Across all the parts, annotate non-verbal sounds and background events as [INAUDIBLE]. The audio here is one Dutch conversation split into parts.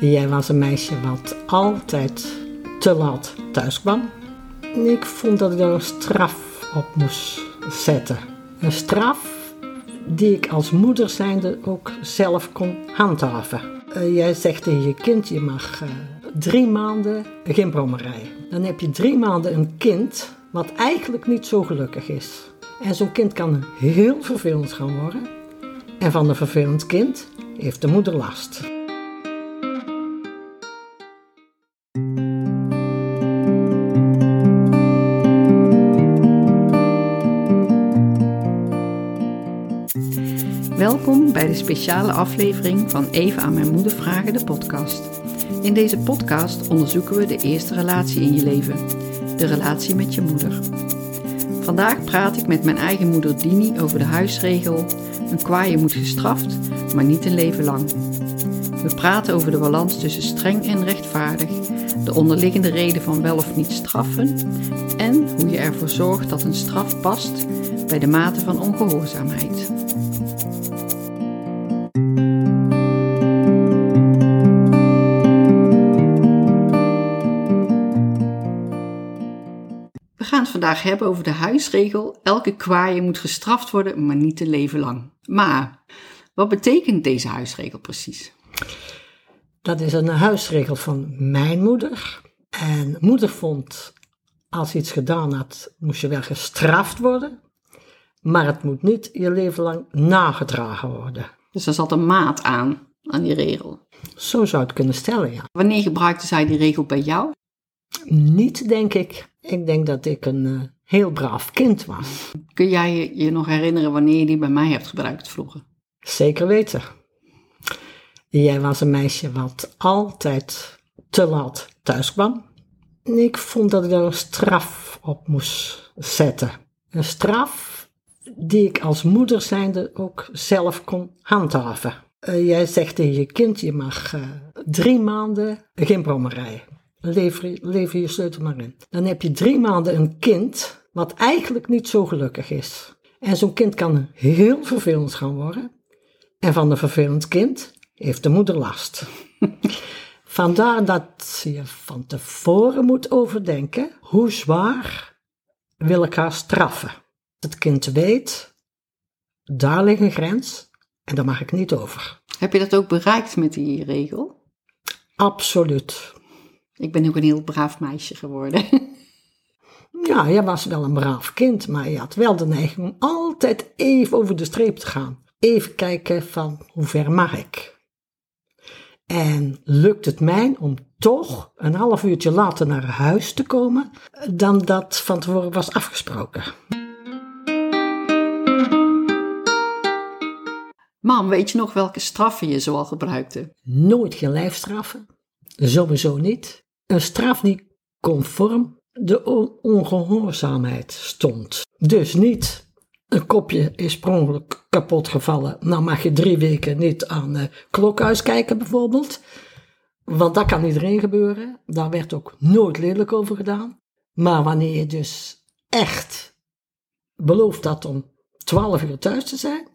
Jij was een meisje wat altijd te laat thuis kwam. Ik vond dat ik daar een straf op moest zetten. Een straf die ik als moeder zijnde ook zelf kon handhaven. Uh, jij zegt tegen je kind, je mag uh, drie maanden geen brommer rijden. Dan heb je drie maanden een kind wat eigenlijk niet zo gelukkig is. En zo'n kind kan heel vervelend gaan worden. En van een vervelend kind heeft de moeder last. Speciale aflevering van Even aan mijn moeder vragen, de podcast. In deze podcast onderzoeken we de eerste relatie in je leven, de relatie met je moeder. Vandaag praat ik met mijn eigen moeder Dini over de huisregel: een kwaaie moet gestraft, maar niet een leven lang. We praten over de balans tussen streng en rechtvaardig, de onderliggende reden van wel of niet straffen en hoe je ervoor zorgt dat een straf past bij de mate van ongehoorzaamheid. Vandaag hebben over de huisregel: elke kwaaie moet gestraft worden, maar niet een leven lang. Maar wat betekent deze huisregel precies? Dat is een huisregel van mijn moeder. En moeder vond, als je iets gedaan had, moest je wel gestraft worden. Maar het moet niet je leven lang nagedragen worden. Dus er zat een maat aan, aan die regel. Zo zou het kunnen stellen, ja. Wanneer gebruikte zij die regel bij jou? Niet, denk ik. Ik denk dat ik een uh, heel braaf kind was. Kun jij je nog herinneren wanneer je die bij mij hebt gebruikt vroeger? Zeker weten. Jij was een meisje wat altijd te laat thuis kwam. Ik vond dat ik daar een straf op moest zetten. Een straf die ik als moeder zijnde ook zelf kon handhaven. Uh, jij zegt tegen je kind, je mag uh, drie maanden geen brommer rijden lever, lever je sleutel maar in. Dan heb je drie maanden een kind wat eigenlijk niet zo gelukkig is. En zo'n kind kan heel vervelend gaan worden. En van een vervelend kind heeft de moeder last. [LAUGHS] Vandaar dat je van tevoren moet overdenken hoe zwaar wil ik haar straffen. Het kind weet, daar ligt een grens en daar mag ik niet over. Heb je dat ook bereikt met die regel? Absoluut. Ik ben ook een heel braaf meisje geworden. [LAUGHS] Ja, jij was wel een braaf kind, maar je had wel de neiging om altijd even over de streep te gaan. Even kijken van hoe ver mag ik. En lukt het mij om toch een half uurtje later naar huis te komen dan dat van tevoren was afgesproken. Mam, weet je nog welke straffen je zoal gebruikte? Nooit geen lijfstraffen. Sowieso niet een straf die conform de ongehoorzaamheid stond. Dus niet een kopje is per kapot gevallen. Nou mag je drie weken niet aan de klokhuis kijken bijvoorbeeld. Want dat kan iedereen gebeuren. Daar werd ook nooit lelijk over gedaan. Maar wanneer je dus echt beloofd had om 12 uur thuis te zijn.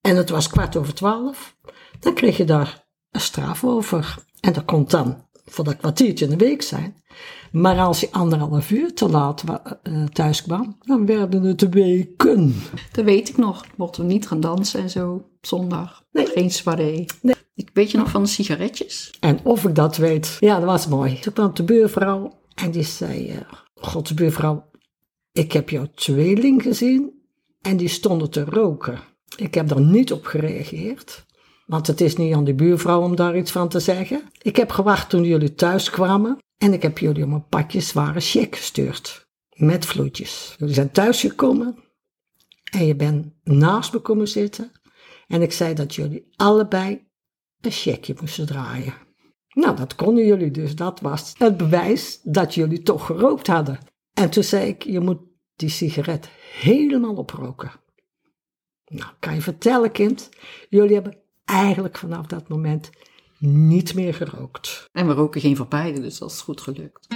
En het was kwart over twaalf. Dan kreeg je daar een straf over. En dat komt dan voor dat kwartiertje in de week zijn. Maar als je anderhalf uur te laat uh, thuis kwam, dan werden het weken. Dat weet ik nog. Mochten we niet gaan dansen en zo op zondag. Nee. Geen soirée. Nee. Ik weet je nog van de sigaretjes? En of ik dat weet. Ja, dat was mooi. Toen kwam de buurvrouw en die zei: uh, God, buurvrouw, ik heb jouw tweeling gezien en die stonden te roken. Ik heb er niet op gereageerd. Want het is niet aan de buurvrouw om daar iets van te zeggen. Ik heb gewacht toen jullie thuis kwamen en ik heb jullie om een pakje zware cheque gestuurd. Met vloedjes. Jullie zijn thuisgekomen en je bent naast me komen zitten. En ik zei dat jullie allebei een checkje moesten draaien. Nou, dat konden jullie dus. Dat was het bewijs dat jullie toch gerookt hadden. En toen zei ik, je moet die sigaret helemaal oproken. Nou, kan je vertellen, kind, jullie hebben eigenlijk vanaf dat moment niet meer gerookt. En we roken geen beiden, dus dat is goed gelukt.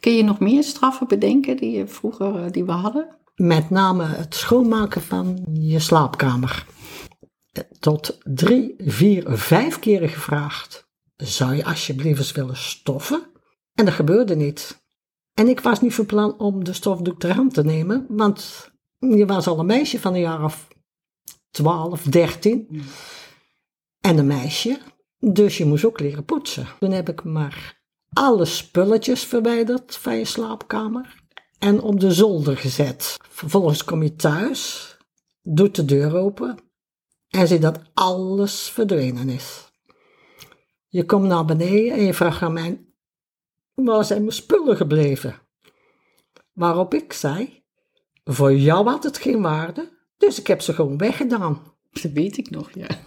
Kun je nog meer straffen bedenken die je vroeger eh, die we hadden? Met name het schoonmaken van je slaapkamer. tot drie, vier, vijf keren gevraagd: zou je alsjeblieft eens willen stoffen? En dat gebeurde niet. En ik was niet van plan om de stofdoek ter hand te nemen, want je was al een meisje van een jaar of 12, 13. En een meisje, dus je moest ook leren poetsen. Toen heb ik maar alle spulletjes verwijderd van je slaapkamer en op de zolder gezet. Vervolgens kom je thuis, doet de deur open en ziet dat alles verdwenen is. Je komt naar beneden en je vraagt aan mij, waar zijn mijn spullen gebleven? Waarop ik zei, voor jou had het geen waarde, dus ik heb ze gewoon weggedaan. Dat weet ik nog, ja. [LAUGHS]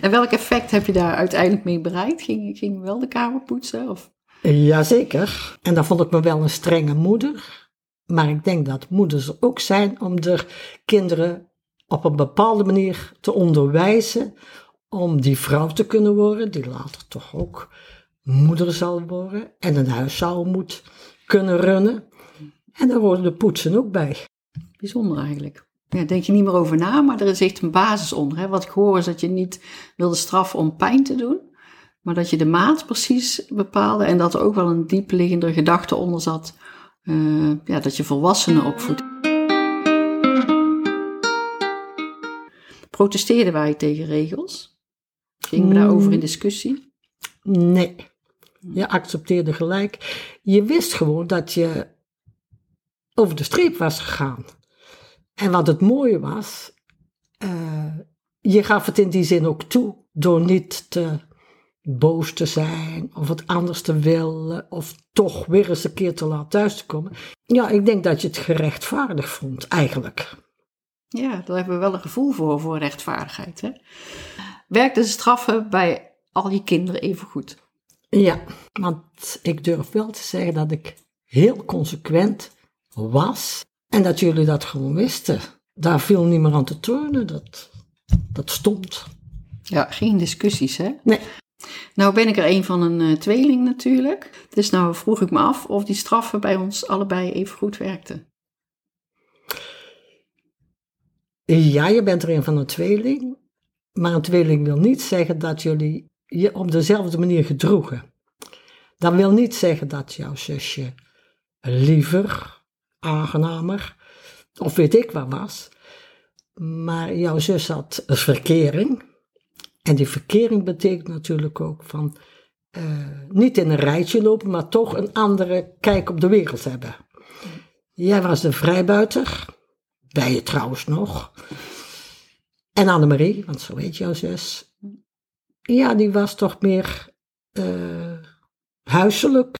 en welk effect heb je daar uiteindelijk mee bereikt? Ging, ging wel de kamer poetsen? Of? Jazeker. En dan vond ik me wel een strenge moeder. Maar ik denk dat moeders er ook zijn om de kinderen op een bepaalde manier te onderwijzen. Om die vrouw te kunnen worden, die later toch ook moeder zal worden. En een huishouden moet kunnen runnen. En daar horen de poetsen ook bij. Bijzonder eigenlijk. Ja, denk je niet meer over na, maar er is echt een basis onder. Hè? Wat ik hoor is dat je niet wilde straffen om pijn te doen, maar dat je de maat precies bepaalde en dat er ook wel een diepliggende gedachte onder zat. Uh, ja, dat je volwassenen opvoedt. Protesteerden wij tegen regels? Gingen we daarover in discussie? Nee. Je accepteerde gelijk. Je wist gewoon dat je over de streep was gegaan. En wat het mooie was, uh, je gaf het in die zin ook toe door niet te boos te zijn of het anders te willen of toch weer eens een keer te laat thuis te komen. Ja, ik denk dat je het gerechtvaardigd vond eigenlijk. Ja, daar hebben we wel een gevoel voor, voor rechtvaardigheid. Hè? De straffen bij al je kinderen even goed? Ja, want ik durf wel te zeggen dat ik heel consequent was en dat jullie dat gewoon wisten. Daar viel niet meer aan te turnen, dat, dat stond. Ja, geen discussies hè? Nee. Nou ben ik er een van een uh, tweeling natuurlijk. Dus nou vroeg ik me af of die straffen bij ons allebei even goed werkten. Ja, je bent er een van een tweeling. Maar een tweeling wil niet zeggen dat jullie je op dezelfde manier gedroegen. Dat wil niet zeggen dat jouw zusje liever aangenamer, of weet ik wat was. Maar jouw zus had een verkering. En die verkering betekent natuurlijk ook van uh, niet in een rijtje lopen, maar toch een andere kijk op de wereld hebben. Jij was de vrijbuiter, bij je trouwens nog. En Annemarie, want zo heet jouw zus. Ja, die was toch meer uh, huiselijk.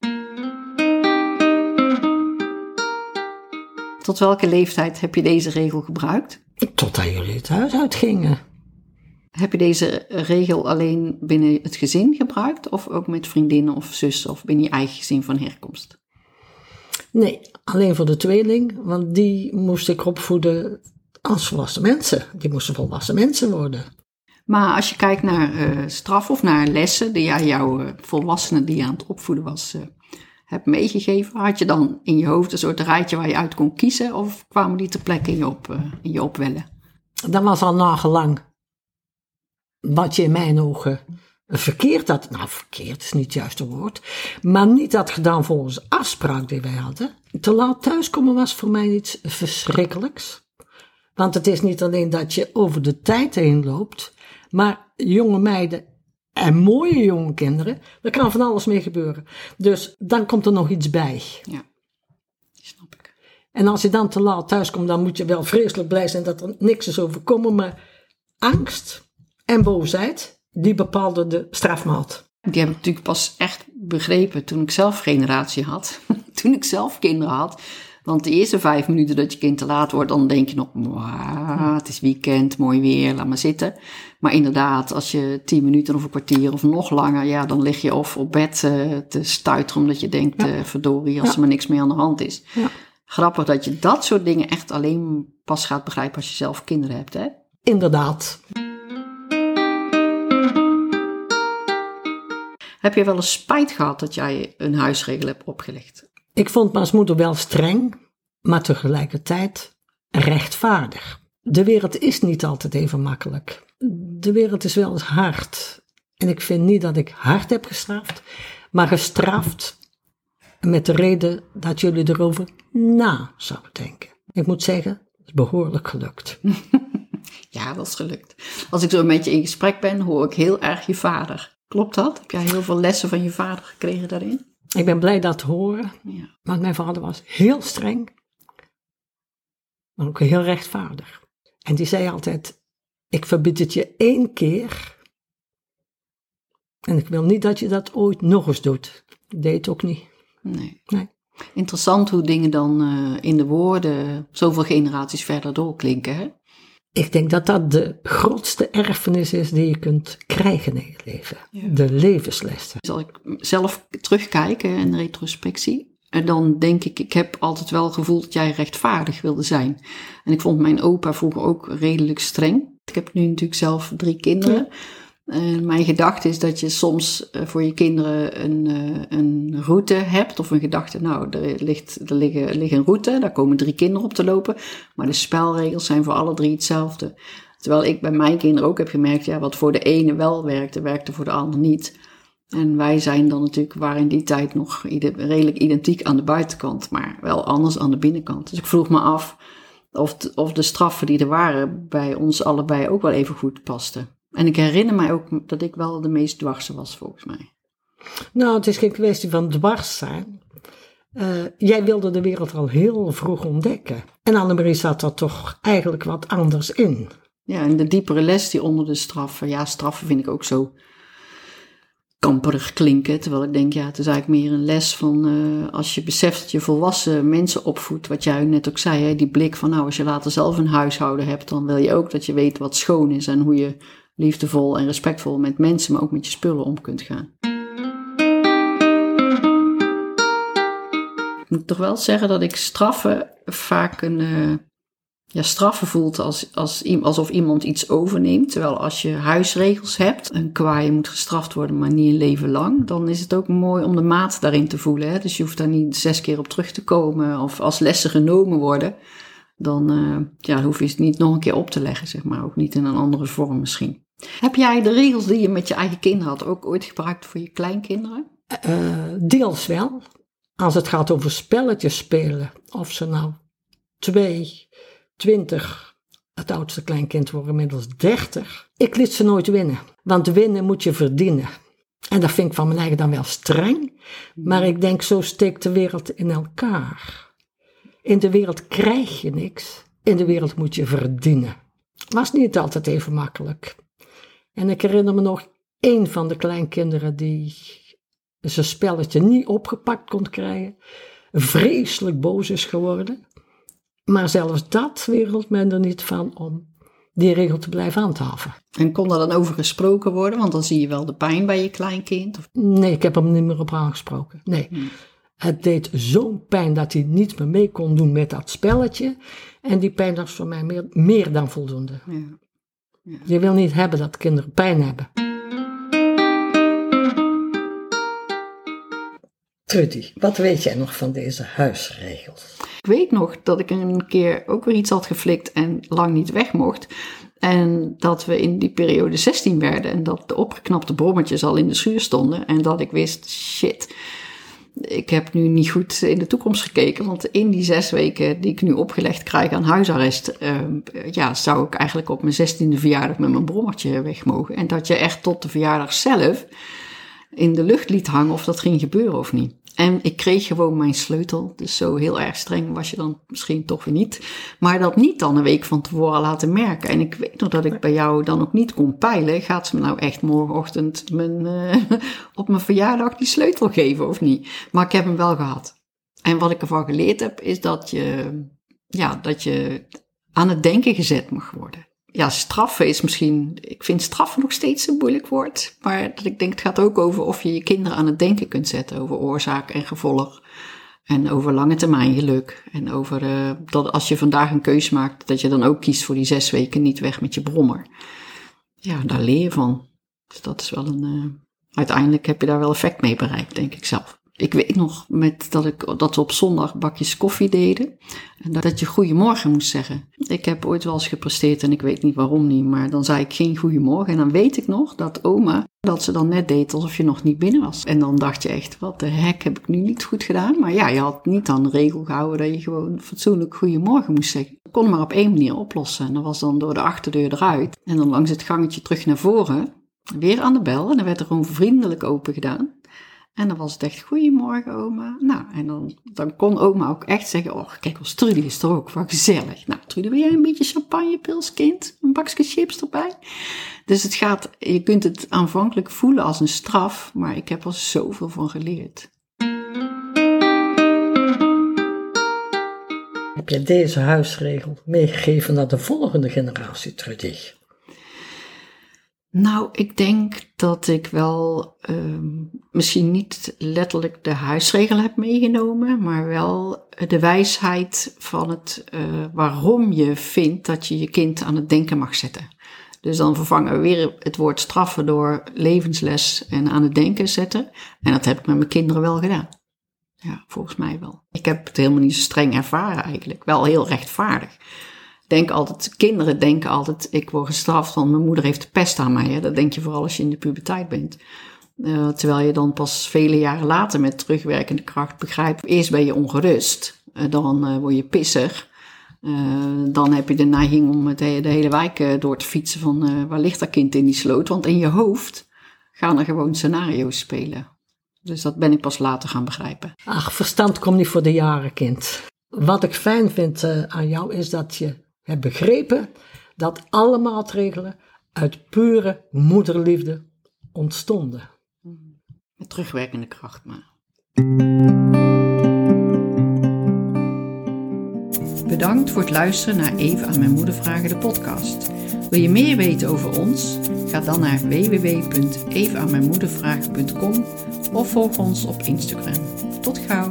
Tot welke leeftijd heb je deze regel gebruikt? Totdat jullie het huis uitgingen. Heb je deze regel alleen binnen het gezin gebruikt of ook met vriendinnen of zussen of binnen je eigen gezin van herkomst? Nee, alleen voor de tweeling, want die moest ik opvoeden als volwassen mensen. Die moesten volwassen mensen worden. Maar als je kijkt naar uh, straf of naar lessen die jij jouw uh, volwassene die je aan het opvoeden was uh, hebt meegegeven, had je dan in je hoofd een soort rijtje waar je uit kon kiezen of kwamen die ter plekke in je, op, uh, in je opwellen? Dat was al nagelang wat je in mijn ogen verkeerd had. Nou, verkeerd is niet het juiste woord. Maar niet had gedaan volgens afspraak die wij hadden. Te laat thuiskomen was voor mij iets verschrikkelijks. Want het is niet alleen dat je over de tijd heen loopt, maar jonge meiden en mooie jonge kinderen, daar kan van alles mee gebeuren. Dus dan komt er nog iets bij. Ja, snap ik. En als je dan te laat thuis komt, dan moet je wel vreselijk blij zijn dat er niks is overkomen. Maar angst en boosheid, die bepaalden de strafmaat. Die heb ik natuurlijk pas echt begrepen toen ik zelf generatie had. [LAUGHS] toen ik zelf kinderen had. Want de eerste vijf minuten dat je kind te laat wordt, dan denk je nog, het is weekend, mooi weer, laat maar zitten. Maar inderdaad, als je tien minuten of een kwartier of nog langer, ja, dan lig je of op bed uh, te stuiteren omdat je denkt, ja. uh, verdorie, als ja. er maar niks meer aan de hand is. Ja. Grappig dat je dat soort dingen echt alleen pas gaat begrijpen als je zelf kinderen hebt, hè? Inderdaad. Heb je wel eens spijt gehad dat jij een huisregel hebt opgelegd? Ik vond mijn moeder wel streng, maar tegelijkertijd rechtvaardig. de wereld is niet altijd even makkelijk. De wereld is wel eens hard. En ik vind niet dat ik hard heb gestraft, maar gestraft met de reden dat jullie erover na zouden denken. Ik moet zeggen, het is behoorlijk gelukt. [LAUGHS] Ja, dat is gelukt. Als ik zo met je in gesprek ben, hoor ik heel erg je vader. Klopt dat? Heb jij heel veel lessen van je vader gekregen daarin? Ik ben blij dat te horen, Ja. want mijn vader was heel streng, maar ook heel rechtvaardig. En die zei altijd, ik verbied het je één keer en ik wil niet dat je dat ooit nog eens doet. Ik deed het ook niet. Nee. Nee. Interessant hoe dingen dan eh, in de woorden zoveel generaties verder doorklinken. Hè? Ik denk dat dat de grootste erfenis is die je kunt krijgen in je leven. Ja. De levenslessen. Zal ik zelf terugkijken in retrospectie. En dan denk ik, ik heb altijd wel gevoeld dat jij rechtvaardig wilde zijn. En ik vond mijn opa vroeger ook redelijk streng. Ik heb nu natuurlijk zelf drie kinderen. En mijn gedachte is dat je soms eh, voor je kinderen een, eh, een route hebt. Of een gedachte, nou, er ligt, er, liggen, ligt een route, daar komen drie kinderen op te lopen. Maar de spelregels zijn voor alle drie hetzelfde. Terwijl ik bij mijn kinderen ook heb gemerkt, ja, wat voor de ene wel werkte, werkte voor de ander niet. En wij zijn dan natuurlijk, waren in die tijd nog redelijk identiek aan de buitenkant, maar wel anders aan de binnenkant. Dus ik vroeg me af of, of de straffen die er waren bij ons allebei ook wel even goed pasten. En ik herinner mij ook dat ik wel de meest dwarse was, volgens mij. Nou, het is geen kwestie van dwars zijn. Eh, jij wilde de wereld al heel vroeg ontdekken. En Annemarie zat er toch eigenlijk wat anders in. Ja, en de diepere les die onder de straffen, ja, straffen vind ik ook zo kamperig klinken. Terwijl ik denk, ja, het is eigenlijk meer een les van eh, als je beseft dat je volwassen mensen opvoedt, wat jij net ook zei, hè, die blik van nou, als je later zelf een huishouden hebt, dan wil je ook dat je weet wat schoon is en hoe je liefdevol en respectvol met mensen, maar ook met je spullen om kunt gaan. Ik moet toch wel zeggen dat ik straffen vaak een, eh, ja, straffen voelt als, als, alsof iemand iets overneemt. Terwijl als je huisregels hebt, een kwaaie moet gestraft worden, maar niet een leven lang, dan is het ook mooi om de maat daarin te voelen. Hè? Dus je hoeft daar niet zes keer op terug te komen of als lessen genomen worden. Dan eh, ja, hoef je het niet nog een keer op te leggen, zeg maar. Ook niet in een andere vorm misschien. Heb jij de regels die je met je eigen kinderen had ook ooit gebruikt voor je kleinkinderen? Eh, deels wel. Als het gaat over spelletjes spelen. Of ze nou twee, twintig, het oudste kleinkind wordt inmiddels dertig. Ik liet ze nooit winnen. Want winnen moet je verdienen. En dat vind ik van mijn eigen dan wel streng. Maar ik denk, zo steekt de wereld in elkaar. In de wereld krijg je niks. In de wereld moet je verdienen. Was niet altijd even makkelijk. En ik herinner me nog één van de kleinkinderen die zijn spelletje niet opgepakt kon krijgen. Vreselijk boos is geworden. Maar zelfs dat wereld men er niet van om die regel te blijven handhaven. En kon daar dan over gesproken worden? Want dan zie je wel de pijn bij je kleinkind. Of... Nee, ik heb hem niet meer op aangesproken. Nee. Hmm. Het deed zo'n pijn dat hij niet meer mee kon doen met dat spelletje. En die pijn was voor mij meer, meer dan voldoende. Ja. Je wil niet hebben dat kinderen pijn hebben. Trudy, wat weet jij nog van deze huisregels? Ik weet nog dat ik een keer ook weer iets had geflikt en lang niet weg mocht. En dat we in die periode 16 werden en dat de opgeknapte brommetjes al in de schuur stonden. En dat ik wist, shit, ik heb nu niet goed in de toekomst gekeken. Want in die zes weken die ik nu opgelegd krijg aan huisarrest, eh, ja, zou ik eigenlijk op mijn 16e verjaardag met mijn brommertje weg mogen. En dat je echt tot de verjaardag zelf in de lucht liet hangen of dat ging gebeuren of niet. En ik kreeg gewoon mijn sleutel. Dus zo heel erg streng was je dan misschien toch weer niet. Maar dat niet dan een week van tevoren laten merken. En ik weet nog dat ik bij jou dan ook niet kon peilen. Gaat ze me nou echt morgenochtend mijn, eh, [LAUGHS] op mijn verjaardag die sleutel geven of niet? Maar ik heb hem wel gehad. En wat ik ervan geleerd heb, is dat je, ja, dat je aan het denken gezet mag worden. Ja, straffen is misschien. Ik vind straffen nog steeds een moeilijk woord. Maar dat ik denk, het gaat ook over of je je kinderen aan het denken kunt zetten. Over oorzaak en gevolg. En over lange termijn geluk. En over eh, dat als je vandaag een keus maakt, dat je dan ook kiest voor die zes weken niet weg met je brommer. Ja, daar leer je van. Dus dat is wel een. eh, uiteindelijk heb je daar wel effect mee bereikt, denk ik zelf. Ik weet nog met dat, ik, dat we op zondag bakjes koffie deden. En dat je goedemorgen moest zeggen. Ik heb ooit wel eens gepresteerd en ik weet niet waarom niet. Maar dan zei ik geen goedemorgen. En dan weet ik nog dat oma, dat ze dan net deed alsof je nog niet binnen was. En dan dacht je echt, wat de hek heb ik nu niet goed gedaan. Maar ja, je had niet aan de regel gehouden dat je gewoon fatsoenlijk goedemorgen moest zeggen. Ik kon maar op één manier oplossen. En dat was dan door de achterdeur eruit. En dan langs het gangetje terug naar voren. Weer aan de bel. En dan werd er gewoon vriendelijk open gedaan. En dan was het echt, goedemorgen oma. Nou, en dan, dan kon oma ook echt zeggen, oh kijk, als Trudy is er ook, wat gezellig. Nou, Trudy, wil jij een beetje champagnepils, kind? Een bakje chips erbij? Dus het gaat, je kunt het aanvankelijk voelen als een straf, maar ik heb er zoveel van geleerd. Heb je deze huisregel meegegeven naar de volgende generatie, Trudy? Nou, ik denk dat ik wel ehm, misschien niet letterlijk de huisregel heb meegenomen, maar wel de wijsheid van het uh, waarom je vindt dat je je kind aan het denken mag zetten. Dus dan vervangen we weer het woord straffen door levensles en aan het denken zetten. En dat heb ik met mijn kinderen wel gedaan. Ja, volgens mij wel. Ik heb het helemaal niet zo streng ervaren eigenlijk. Wel heel rechtvaardig denk altijd, kinderen denken altijd, ik word gestraft, want mijn moeder heeft de pest aan mij. Hè? Dat denk je vooral als je in de puberteit bent. Uh, terwijl je dan pas vele jaren later met terugwerkende kracht begrijpt, eerst ben je ongerust, uh, dan uh, word je pissig. dan heb je de neiging om de, hele wijk door te fietsen van waar ligt dat kind in die sloot. Want in je hoofd gaan er gewoon scenario's spelen. Dus dat ben ik pas later gaan begrijpen. Ach, verstand komt niet voor de jaren, kind. Wat ik fijn vind aan jou is dat je heb begrepen dat alle maatregelen uit pure moederliefde ontstonden. Met terugwerkende kracht maar. Bedankt voor het luisteren naar Even aan mijn moeder vragen de podcast. Wil je meer weten over ons? Ga dan naar www.evenaanmijnmoedervragen.com of volg ons op Instagram. Tot gauw!